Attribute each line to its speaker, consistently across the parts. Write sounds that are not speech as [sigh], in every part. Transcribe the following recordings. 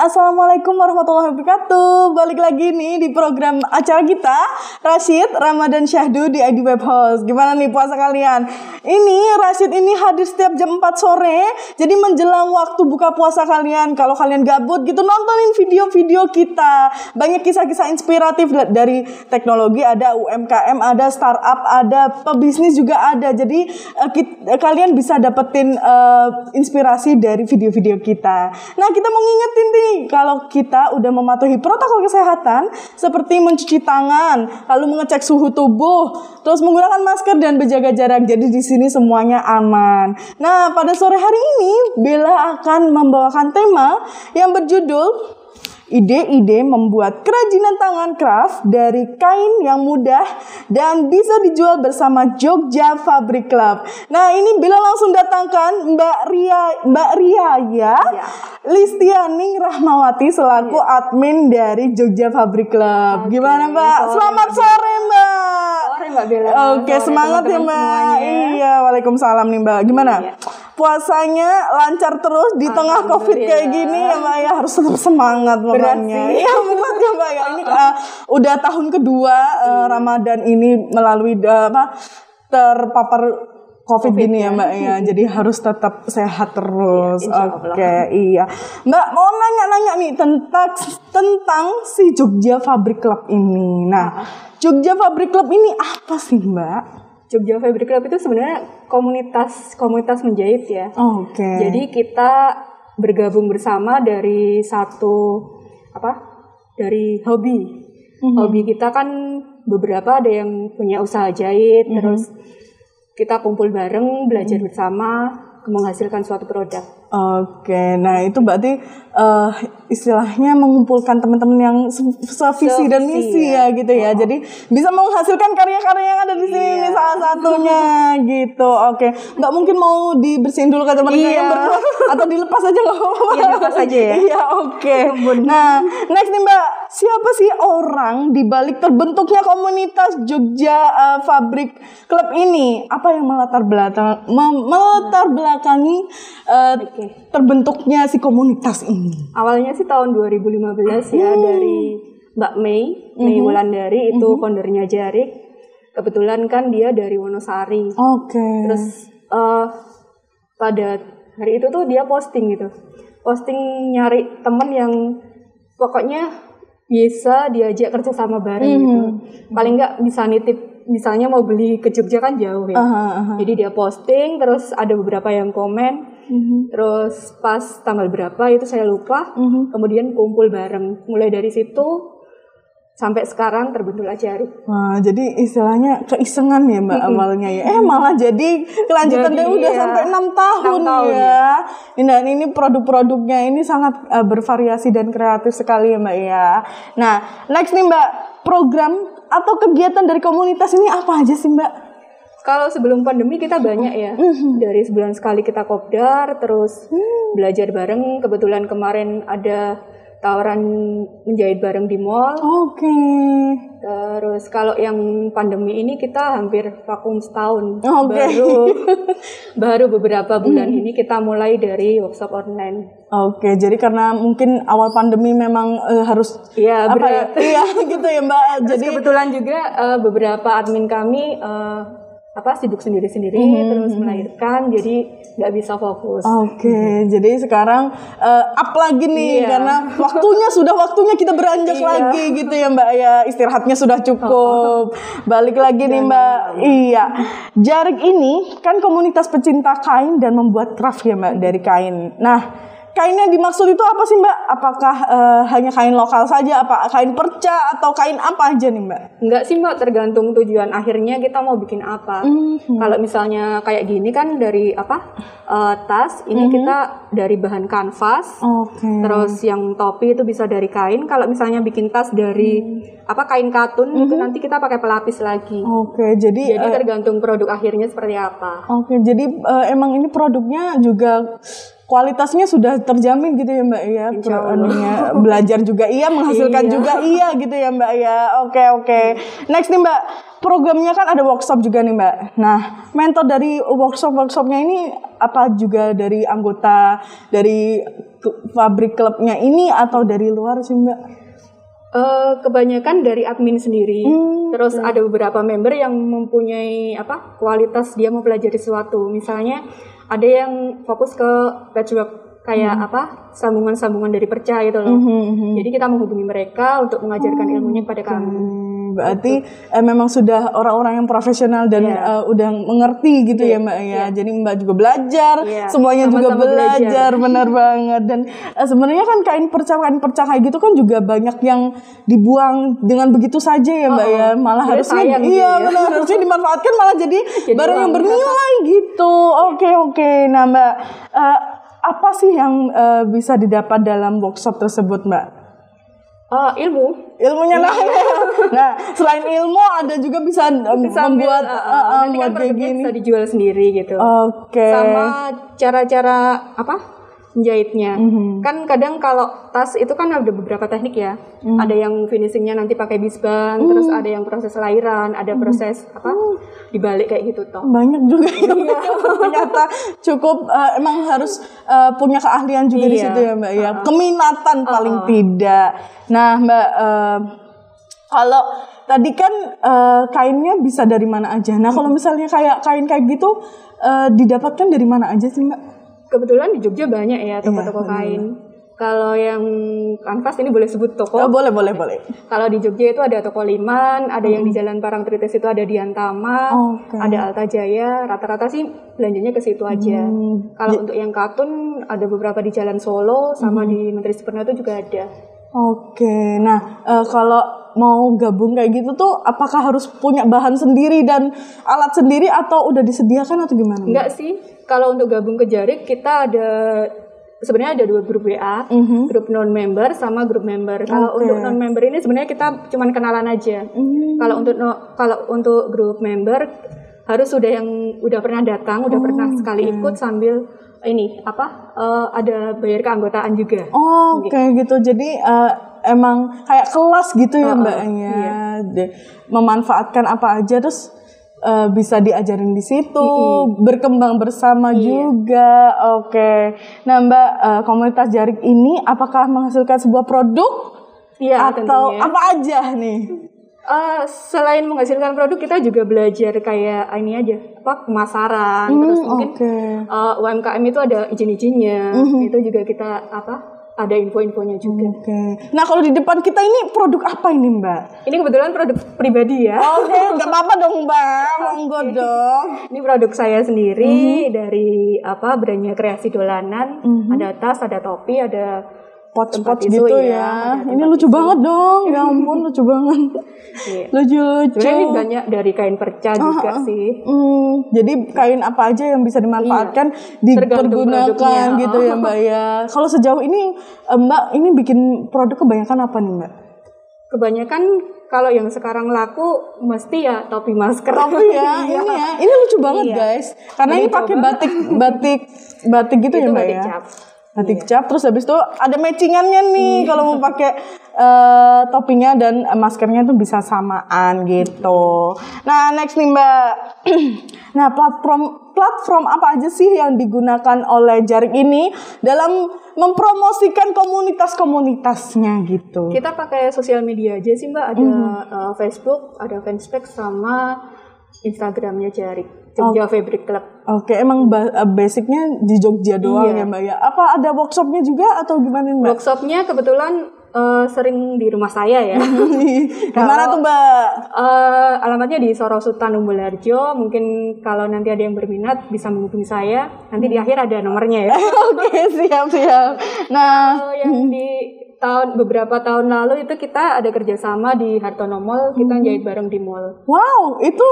Speaker 1: Assalamualaikum warahmatullahi wabarakatuh. Balik lagi nih di program acara kita, Rashid, Ramadan Syahdu di ID Web Host. Gimana nih puasa kalian? Ini Rashid ini hadir setiap jam 4 sore. Jadi menjelang waktu buka puasa kalian, kalau kalian gabut gitu nontonin video-video kita. Banyak kisah-kisah inspiratif dari teknologi, ada UMKM, ada startup, ada pebisnis juga ada. Jadi eh, kit- eh, kalian bisa dapetin eh, inspirasi dari video-video kita. Nah, kita mau ngingetin nih kalau kita udah mematuhi protokol kesehatan seperti mencuci tangan, lalu mengecek suhu tubuh, terus menggunakan masker dan berjaga jarak. Jadi di sini semuanya aman. Nah, pada sore hari ini Bella akan membawakan tema yang berjudul Ide-ide membuat kerajinan tangan craft dari kain yang mudah dan bisa dijual bersama Jogja Fabric Club. Nah, ini bila langsung datangkan Mbak Ria Mbak Ria ya. Listianing Rahmawati selaku admin dari Jogja Fabric Club. Gimana, Mbak?
Speaker 2: sore,
Speaker 1: Selamat
Speaker 2: Mbak
Speaker 1: sore, Mbak.
Speaker 2: Sore Mbak Bella.
Speaker 1: Oke, semangat ya, Mbak.
Speaker 2: semuanya.
Speaker 1: Iya, Waalaikumsalam nih, Mbak. Gimana?
Speaker 2: Iya.
Speaker 1: Puasanya lancar terus di tengah Covid kayak gini ya, Mbak ya. Harus tetap semangat
Speaker 2: sih.
Speaker 1: Iya, berat ya, Mbak ya. Ini uh, udah tahun kedua uh, Ramadan ini melalui uh, apa terpapar COVID, gini ya, Mbak ya. [laughs] Jadi harus tetap sehat terus.
Speaker 2: Allah.
Speaker 1: Oke, iya. Mbak mau nanya-nanya nih tentang tentang si Jogja Fabric Club ini. Nah, Jogja Fabric Club ini apa sih, Mbak?
Speaker 2: Jogja Fabric Club itu sebenarnya komunitas komunitas menjahit ya.
Speaker 1: Oke.
Speaker 2: Jadi kita bergabung bersama dari satu apa? Dari hobi.
Speaker 1: Mhm.
Speaker 2: Hobi kita kan beberapa ada yang punya usaha jahit,
Speaker 1: Mhm.
Speaker 2: terus kita kumpul bareng, belajar bersama, menghasilkan suatu produk.
Speaker 1: Oke, nah itu berarti eh, istilahnya mengumpulkan teman-teman yang se- sevisi dan misi ya gitu ya. Jadi bisa menghasilkan karya-karya yang ada di sini ini salah satunya [laughs] gitu. Oke, nggak mungkin mau dibersihin dulu kata mereka
Speaker 2: Iya.
Speaker 1: yang berdua [laughs] atau dilepas aja nggak apa-apa.
Speaker 2: Iya, dilepas aja ya. [laughs]
Speaker 1: Iya, oke. Nah, next nih Mbak, siapa sih orang di balik terbentuknya komunitas Jogja eh, Fabric Club ini? Apa yang melatar belakang melatar belakangi eh,
Speaker 2: Oke.
Speaker 1: terbentuknya si komunitas ini?
Speaker 2: Awalnya sih tahun 2015 ya
Speaker 1: Hmm.
Speaker 2: dari Mbak Mei, Mei
Speaker 1: Mhm.
Speaker 2: Wulandari itu foundernya Jarik. Kebetulan kan dia dari Wonosari.
Speaker 1: Oke.
Speaker 2: Terus eh, pada hari itu tuh dia posting gitu. Posting nyari temen yang pokoknya bisa diajak kerja sama bareng
Speaker 1: Mhm.
Speaker 2: gitu. Paling nggak bisa nitip misalnya mau beli ke Jogja kan jauh ya.
Speaker 1: Aha, aha.
Speaker 2: Jadi dia posting terus ada beberapa yang komen.
Speaker 1: Mhm.
Speaker 2: Terus pas tanggal berapa itu saya lupa.
Speaker 1: Mhm.
Speaker 2: Kemudian kumpul bareng. Mulai dari situ sampai sekarang terbentuk Ajari.
Speaker 1: Wah, jadi istilahnya keisengan ya Mbak awalnya ya. Eh malah jadi kelanjutan
Speaker 2: Jadi,
Speaker 1: udah
Speaker 2: iya.
Speaker 1: sampai enam tahun,
Speaker 2: Enam tahun,
Speaker 1: ya. Dan ini produk-produknya ini sangat eh, bervariasi dan kreatif sekali ya Mbak ya. Nah, next nih Mbak, program atau kegiatan dari komunitas ini apa aja sih Mbak?
Speaker 2: Kalau sebelum pandemi kita banyak ya. Dari sebulan sekali kita kopdar, terus belajar bareng. Kebetulan kemarin ada tawaran menjahit bareng di mall.
Speaker 1: Oke.
Speaker 2: Terus kalau yang pandemi ini kita hampir vakum setahun.
Speaker 1: Oke.
Speaker 2: Baru [laughs] baru beberapa bulan ini kita mulai dari workshop online.
Speaker 1: Oke, jadi karena mungkin awal pandemi memang eh, harus
Speaker 2: Iya,
Speaker 1: apa ya? Iya, [laughs] gitu ya Mbak.
Speaker 2: Terus
Speaker 1: Jadi
Speaker 2: kebetulan juga eh, beberapa admin kami eh, apa sibuk sendiri-sendiri terus melahirkan jadi nggak bisa fokus.
Speaker 1: Oke, jadi sekarang eh, up lagi nih
Speaker 2: Iya.
Speaker 1: karena waktunya sudah waktunya kita beranjak
Speaker 2: Iya.
Speaker 1: lagi gitu ya Mbak ya. Istirahatnya sudah cukup. Balik lagi nih Mbak. Iya. Jarik ini kan komunitas pecinta kain dan membuat craft ya Mbak dari kain. Nah, kain yang dimaksud itu apa sih Mbak? Apakah eh, hanya kain lokal saja apa kain perca atau kain apa aja nih Mbak?
Speaker 2: Enggak sih mbak, tergantung tujuan akhirnya kita mau bikin apa.
Speaker 1: Mhm.
Speaker 2: Kalau misalnya kayak gini kan dari apa eh, tas, ini kita dari bahan kanvas.
Speaker 1: Oke.
Speaker 2: Terus yang topi itu bisa dari kain. Kalau misalnya bikin tas dari apa kain katun itu nanti kita pakai pelapis lagi.
Speaker 1: Oke, jadi
Speaker 2: Jadi
Speaker 1: eh,
Speaker 2: tergantung produk akhirnya seperti apa.
Speaker 1: Oke, jadi eh, emang ini produknya juga kualitasnya sudah terjamin gitu ya Mbak ya. Belajar juga iya, menghasilkan
Speaker 2: Iya.
Speaker 1: juga iya gitu ya Mbak ya. Oke oke. Next nih Mbak, programnya kan ada workshop juga nih Mbak. Nah, mentor dari workshop workshopnya ini apa juga dari anggota dari pabrik klubnya ini atau dari luar sih Mbak?
Speaker 2: Eh, kebanyakan dari admin sendiri.
Speaker 1: Hmm,
Speaker 2: Terus ada beberapa member yang mempunyai apa kualitas dia mau pelajari sesuatu. Misalnya ada yang fokus ke patchwork kayak
Speaker 1: Hmm.
Speaker 2: apa sambungan-sambungan dari perca gitu loh. Jadi kita menghubungi mereka untuk mengajarkan
Speaker 1: Oh,
Speaker 2: ilmunya kepada kami.
Speaker 1: Hmm, berarti eh, memang sudah orang-orang yang profesional dan
Speaker 2: Iya.
Speaker 1: eh, udah mengerti gitu ya Mbak ya. Jadi Mbak juga belajar,
Speaker 2: Iya,
Speaker 1: semuanya juga
Speaker 2: sama-sama
Speaker 1: belajar,
Speaker 2: belajar.
Speaker 1: benar [laughs] banget. Dan eh, sebenarnya kan kain perca kain perca kayak gitu kan juga banyak yang dibuang dengan begitu saja ya Mbak
Speaker 2: Oh,
Speaker 1: ya. Malah
Speaker 2: sebenarnya
Speaker 1: harusnya
Speaker 2: gitu
Speaker 1: iya
Speaker 2: ya.
Speaker 1: benar harusnya [laughs] dimanfaatkan malah jadi,
Speaker 2: Jadi
Speaker 1: barang yang bernilai gitu. Oke oke. Nah Mbak eh, apa sih yang eh, bisa didapat dalam workshop tersebut Mbak?
Speaker 2: Oh, ilmu.
Speaker 1: ilmunya nah, [laughs] nah selain ilmu ada juga bisa, um,
Speaker 2: Sambil,
Speaker 1: membuat uh, uh,
Speaker 2: nanti
Speaker 1: buat
Speaker 2: kan produknya bisa dijual sendiri gitu.
Speaker 1: oke
Speaker 2: Sama cara-cara apa? Menjahitnya.
Speaker 1: Mhm.
Speaker 2: Kan kadang kalau tas itu kan ada beberapa teknik ya.
Speaker 1: Mhm.
Speaker 2: Ada yang finishingnya nanti pakai bisban, terus ada yang proses lahiran, ada
Speaker 1: Mhm.
Speaker 2: proses apa? dibalik kayak gitu toh.
Speaker 1: banyak juga [laughs] ya
Speaker 2: Iya. [laughs]
Speaker 1: ternyata cukup uh, emang harus uh, punya keahlian juga di
Speaker 2: Iya.
Speaker 1: situ ya mbak ya keminatan paling tidak nah mbak uh, kalau tadi kan uh, kainnya bisa dari mana aja nah kalau misalnya kayak kain kayak gitu uh, didapatkan dari mana aja sih mbak
Speaker 2: Kebetulan di Jogja banyak ya
Speaker 1: Iya,
Speaker 2: toko-toko kain. Kalau yang kanvas ini boleh sebut toko.
Speaker 1: oh, boleh boleh boleh
Speaker 2: Kalau di Jogja itu ada toko Liman, ada yang di Jalan Parangtritis itu ada Diantama,
Speaker 1: Oke.
Speaker 2: ada Alta Jaya. Rata-rata sih belanjanya ke situ aja.
Speaker 1: Hmm.
Speaker 2: Kalau untuk yang katun ada beberapa di Jalan Solo, sama di Menteri Supremo itu juga ada.
Speaker 1: Oke, nah eh, kalau mau gabung kayak gitu tuh, apakah harus punya bahan sendiri dan alat sendiri atau udah disediakan atau gimana?
Speaker 2: Enggak sih, kalau untuk gabung ke Jarik kita ada sebenarnya ada dua grup WA,
Speaker 1: Mhm.
Speaker 2: grup non member sama grup member. Kalau
Speaker 1: Oke.
Speaker 2: untuk non member ini sebenarnya kita cuman kenalan aja.
Speaker 1: Hmm.
Speaker 2: Kalau untuk no- kalau untuk grup member harus sudah yang udah pernah datang, udah pernah
Speaker 1: Oh,
Speaker 2: sekali ikut sambil ini apa eh, ada bayar keanggotaan juga.
Speaker 1: Oh, Oke gitu, jadi eh, emang kayak kelas gitu ya
Speaker 2: Oh, oh,
Speaker 1: mbaknya,
Speaker 2: iya.
Speaker 1: Memanfaatkan apa aja terus eh, bisa diajarin di situ, berkembang bersama
Speaker 2: Iya.
Speaker 1: juga. Oke, nah mbak eh, komunitas jarik ini apakah menghasilkan sebuah produk
Speaker 2: Iya,
Speaker 1: atau
Speaker 2: tentunya.
Speaker 1: apa aja nih?
Speaker 2: Eh, selain menghasilkan produk kita juga belajar kayak ini aja apa pemasaran
Speaker 1: Hmm,
Speaker 2: terus mungkin
Speaker 1: oke.
Speaker 2: eh, UMKM itu ada izin-izinnya
Speaker 1: Mhm.
Speaker 2: itu juga kita apa ada info-infonya juga
Speaker 1: Oke. Nah kalau di depan kita ini produk apa ini mbak?
Speaker 2: ini kebetulan produk pribadi ya
Speaker 1: Oke, [laughs] nggak apa-apa dong mbak, monggo dong.
Speaker 2: ini produk saya sendiri
Speaker 1: Mhm.
Speaker 2: dari apa brandnya kreasi dolanan ada tas ada topi ada
Speaker 1: Pot-pot gitu
Speaker 2: tisu
Speaker 1: ya.
Speaker 2: ada
Speaker 1: Ini lucu
Speaker 2: tisu.
Speaker 1: banget dong, ya ampun [laughs] lucu banget.
Speaker 2: Iya.
Speaker 1: Lucu-lucu.
Speaker 2: ini banyak dari kain perca juga sih
Speaker 1: Hmm, jadi kain apa aja yang bisa dimanfaatkan
Speaker 2: Tergantung
Speaker 1: dipergunakan gitu ya mbak ya. [laughs] Kalau sejauh ini eh, mbak ini bikin produk kebanyakan apa nih mbak?
Speaker 2: kebanyakan kalau yang sekarang laku mesti ya topi masker
Speaker 1: Topi ya, [laughs]
Speaker 2: Iya.
Speaker 1: ini ya, ini lucu banget
Speaker 2: Iya.
Speaker 1: guys. Karena ini pakai batik, batik, batik gitu ya
Speaker 2: Itu
Speaker 1: mbak
Speaker 2: batik
Speaker 1: ya.
Speaker 2: cap.
Speaker 1: Batik cap, terus habis itu ada matchingannya nih kalau mau pakai eh, topinya dan eh, maskernya tuh bisa samaan gitu. Nah next nih mbak, [clears throat] nah platform platform apa aja sih yang digunakan oleh Jaring ini dalam mempromosikan komunitas-komunitasnya gitu?
Speaker 2: Kita pakai sosial media aja sih Mbak, ada
Speaker 1: Mhm.
Speaker 2: uh, Facebook, ada fanspage sama Instagramnya Jarik, Jogja Fabric Club.
Speaker 1: Oke, emang ba- eh, basicnya di Jogja doang
Speaker 2: Iya.
Speaker 1: ya mbak ya? Apa ada workshopnya juga atau gimana mbak?
Speaker 2: Workshopnya kebetulan uh, sering di rumah saya ya. [laughs]
Speaker 1: Gimana tuh mbak?
Speaker 2: Uh, alamatnya di Sorosutan Umbul Harjo. Mungkin kalau nanti ada yang berminat bisa menghubungi saya. Nanti di akhir ada nomornya ya. [laughs]
Speaker 1: Oke siap siap. Nah,
Speaker 2: Kalau yang di tahun beberapa tahun lalu itu kita ada kerjasama di Hartono Mall. Kita
Speaker 1: Hmm.
Speaker 2: jahit bareng di mall.
Speaker 1: wow itu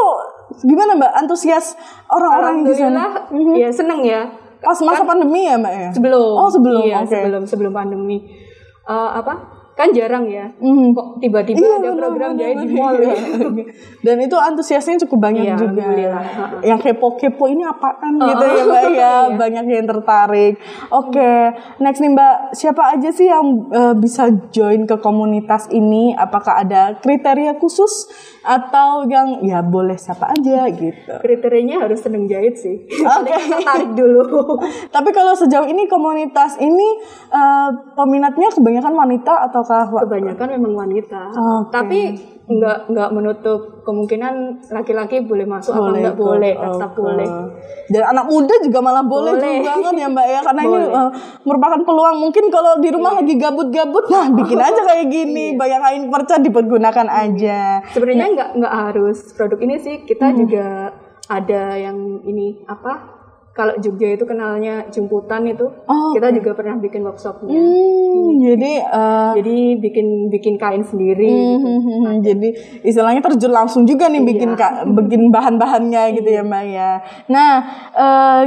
Speaker 1: gimana mbak? Antusias orang-orang di sana?
Speaker 2: Alhamdulillah, ya seneng ya.
Speaker 1: Pas masa pandemi ya mbak ya?
Speaker 2: Sebelum.
Speaker 1: Oh sebelum,
Speaker 2: Iya,
Speaker 1: oke.
Speaker 2: sebelum sebelum pandemi. Eh, apa? kan jarang ya.
Speaker 1: Mhm.
Speaker 2: Kok tiba-tiba
Speaker 1: Iya,
Speaker 2: ada program jahit di mall ya. [laughs]
Speaker 1: Dan itu antusiasnya cukup banyak
Speaker 2: Iya,
Speaker 1: juga. Yang kepo-kepo ini apaan
Speaker 2: Oh,
Speaker 1: gitu ya Mbak ya. [laughs]
Speaker 2: iya.
Speaker 1: Banyak yang tertarik. Oke, next nih Mbak, siapa aja sih yang eh, bisa join ke komunitas ini? Apakah ada kriteria khusus atau yang ya boleh siapa aja gitu?
Speaker 2: Kriterianya harus seneng jahit sih. [laughs]
Speaker 1: Oke.
Speaker 2: Paling tertarik dulu. [laughs]
Speaker 1: Tapi kalau sejauh ini komunitas ini eh, peminatnya kebanyakan wanita ataukah
Speaker 2: Kebanyakan memang wanita.
Speaker 1: Oke.
Speaker 2: Tapi nggak nggak menutup kemungkinan laki-laki boleh masuk apa nggak
Speaker 1: ikut.
Speaker 2: boleh, tetap
Speaker 1: Oke.
Speaker 2: boleh.
Speaker 1: Dan anak muda juga malah boleh,
Speaker 2: Boleh.
Speaker 1: juga banget ya Mbak ya karena ini
Speaker 2: Boleh.
Speaker 1: eh, merupakan peluang mungkin kalau di rumah lagi gabut-gabut nah bikin aja kayak gini banyak kain perca dipergunakan aja.
Speaker 2: Sebenarnya nggak nggak harus produk ini sih. Kita juga ada yang ini apa? Kalau Jogja itu kenalnya jemputan itu,
Speaker 1: Oh,
Speaker 2: kita juga pernah bikin workshopnya.
Speaker 1: Hmm, jadi eh,
Speaker 2: Jadi bikin bikin kain sendiri.
Speaker 1: Hmm, Jadi istilahnya terjun langsung juga nih bikin ka- bikin bahan-bahannya gitu ya Mbak ya. Nah, eh,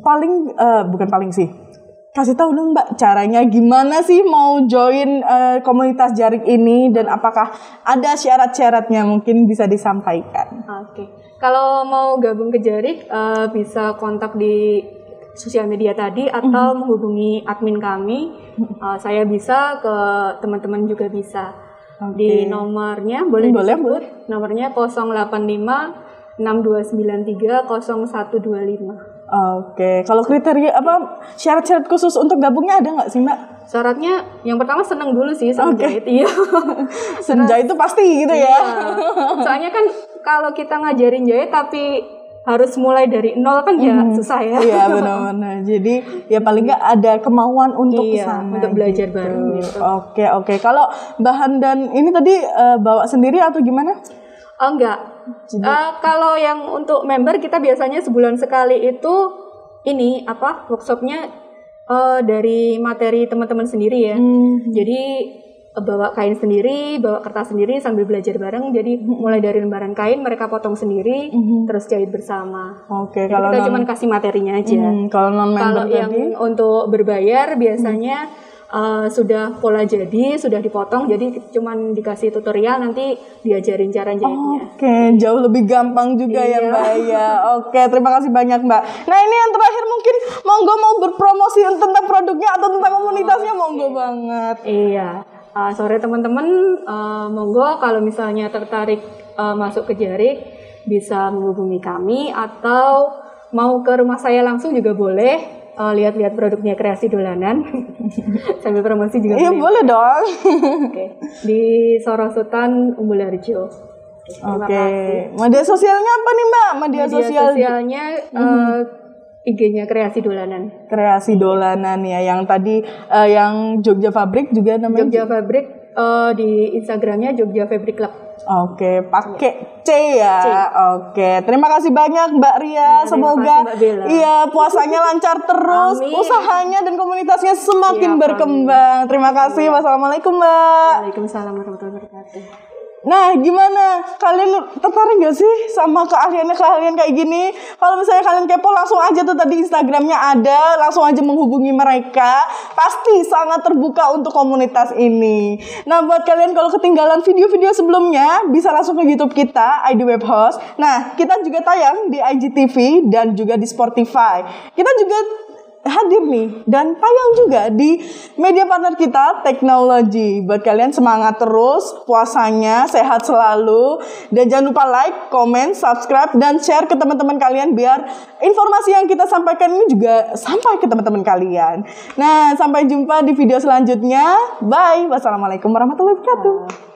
Speaker 1: paling eh, bukan paling sih. Kasih tahu dong Mbak caranya gimana sih mau join eh, komunitas jarik ini dan apakah ada syarat-syaratnya mungkin bisa disampaikan.
Speaker 2: Oke. Kalau mau gabung ke Jarik eh, bisa kontak di sosial media tadi atau menghubungi admin kami. Eh, saya bisa ke teman-teman juga bisa. Di nomornya boleh
Speaker 1: Boleh,
Speaker 2: disebut. Nomornya 085 6293 0125.
Speaker 1: Oke, kalau kriteria apa syarat-syarat khusus untuk gabungnya ada nggak sih Mbak?
Speaker 2: Syaratnya yang pertama seneng dulu sih seneng
Speaker 1: Oke.
Speaker 2: jahit. Iya. [laughs]
Speaker 1: Senja itu pasti gitu ya.
Speaker 2: Iya. Soalnya kan kalau kita ngajarin jahit tapi harus mulai dari nol kan ya susah ya.
Speaker 1: Iya benar-benar. Jadi ya paling nggak ada kemauan untuk
Speaker 2: Iya,
Speaker 1: ke sana.
Speaker 2: untuk belajar
Speaker 1: gitu.
Speaker 2: bareng gitu.
Speaker 1: Oke oke. Kalau bahan dan ini tadi eh, bawa sendiri atau gimana?
Speaker 2: Oh enggak. Eh, kalau yang untuk member kita biasanya sebulan sekali itu ini apa workshopnya eh, dari materi teman-teman sendiri ya. Jadi eh, bawa kain sendiri, bawa kertas sendiri sambil belajar bareng. Jadi mulai dari lembaran kain mereka potong sendiri, terus jahit bersama.
Speaker 1: Oke
Speaker 2: Jadi
Speaker 1: kalau
Speaker 2: kita
Speaker 1: non
Speaker 2: cuma kasih materinya aja.
Speaker 1: Hmm, kalau non member
Speaker 2: Kalau yang untuk berbayar biasanya eh, sudah pola jadi, sudah dipotong, jadi cuman dikasih tutorial nanti diajarin cara jahitnya.
Speaker 1: Oke, jauh lebih gampang juga ya
Speaker 2: Iya.
Speaker 1: Mbak ya. Oke, terima kasih banyak Mbak. Nah ini yang terakhir mungkin monggo mau berpromosi tentang produknya atau tentang komunitasnya monggo banget.
Speaker 2: Iya. Uh, sore teman-teman, uh, monggo kalau misalnya tertarik uh, masuk ke Jarik bisa menghubungi kami atau mau ke rumah saya langsung juga boleh. Uh, lihat-lihat produknya kreasi dolanan [laughs] sambil promosi juga
Speaker 1: Iya
Speaker 2: boleh.
Speaker 1: dong.
Speaker 2: Oke. Di Sorosutan Umbul Harjo.
Speaker 1: Oke,
Speaker 2: kasih.
Speaker 1: media sosialnya apa nih Mbak? Media,
Speaker 2: Media
Speaker 1: sosial
Speaker 2: sosialnya uh, IG-nya kreasi dolanan.
Speaker 1: kreasi dolanan ya yang tadi eh, yang Jogja Fabrik juga namanya
Speaker 2: Jogja Fabric uh, di Instagramnya Jogja Fabric Club.
Speaker 1: Oke, pakai C ya. Oke, terima kasih banyak Mbak Ria.
Speaker 2: terima
Speaker 1: Semoga
Speaker 2: kasih, Mbak Bella.
Speaker 1: iya puasanya lancar terus,
Speaker 2: Amin.
Speaker 1: usahanya dan komunitasnya semakin
Speaker 2: Iya,
Speaker 1: berkembang. Terima kasih. Wassalamualaikum Mbak.
Speaker 2: Waalaikumsalam warahmatullahi wabarakatuh.
Speaker 1: Nah, gimana? Kalian tertarik gak sih sama keahliannya keahlian kayak gini? Kalau misalnya kalian kepo, langsung aja tuh tadi Instagramnya ada, langsung aja menghubungi mereka. Pasti sangat terbuka untuk komunitas ini. Nah, buat kalian kalau ketinggalan video-video sebelumnya, bisa langsung ke YouTube kita, ID Web Host. Nah, kita juga tayang di IGTV dan juga di Spotify. Kita juga hadir nih dan tayang juga di media partner kita teknologi buat kalian semangat terus puasanya sehat selalu dan jangan lupa like, comment, subscribe dan share ke teman-teman kalian biar informasi yang kita sampaikan ini juga sampai ke teman-teman kalian. Nah sampai jumpa di video selanjutnya. Bye. Wassalamualaikum warahmatullahi wabarakatuh.